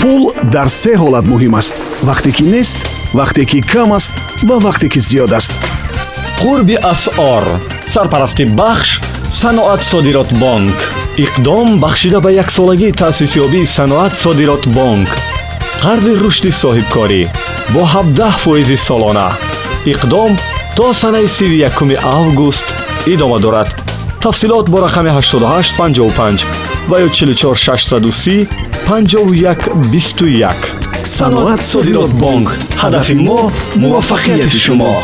пул дар се ҳолат муҳим аст. Вақте ки нест вақте ки кам аст ва вақте ки зиёд аст. Қурби асъор сарпарасти бахш саноат содирот бонк. Иқдом бахшида ба яксолагии таъсисёбии саноат содирот бонк. Қарзи рушди соҳибкорӣ бо 17 фоизи солона. Иқдом то санаи 31 август идома дорад тафсилот бо рақами 8855 ва ё 44630 5121 саноат содирот бонк ҳадафи мо муваффақияти шумо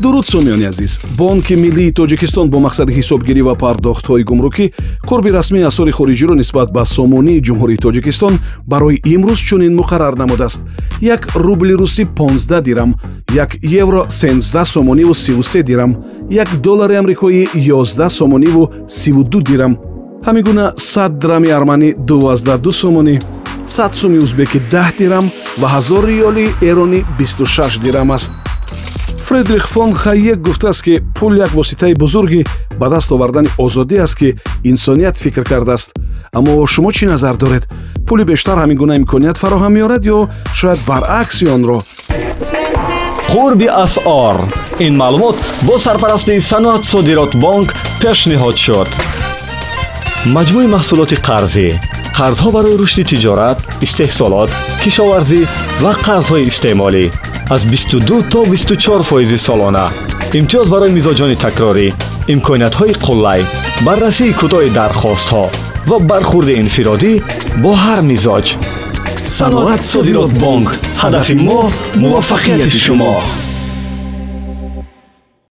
дуруд сомиёни азиз. Бонки миллии тоҷикистон бо мақсади ҳисобгирӣ ва пардохтҳои гумрукӣ қурби расмии асъори хориҷиро нисбат ба сомонии ҷумҳурии тоҷикистон барои имрӯз чунин муқаррар намудааст. Як рубли русӣ 15 дирам як евро 13 сомониву 33 дирам як доллари амрикоӣ 11 сомониву 32 дирам. Ҳамин гуна 100 драми арманӣ 22 сомонӣ 100 суми узбекӣ 10 дирам ва 1000 риёли эронӣ 26 дирам аст фредрих фон хайек гуфтааст ки пул як воситаи бузурги ба даст овардани озодӣ аст ки инсоният фикр кардааст. Аммо шумо чӣ назар доред? Пули бештар ҳамин гуна имконият фароҳам меорад ё шояд баръакси онро? Қурби асъор. Ин маълумот бо сарпарастии саноат содирот бонк пешниҳод шуд. Маҷмӯи маҳсулоти қарзӣ. Қарзҳо барои рушди тиҷорат истеҳсолот кишоварзӣ ва қарзҳои истеъмолӣ аз 22 то 24 фоизи солона. имтиёз барои мизоҷони такрорӣ имкониятҳои қуллай баррасии кӯтоҳи дархостҳо ва бархурди инфиродӣ бо ҳар мизоҷ. Саноат содирот бонк ҳадафи мо муваффақияти шумо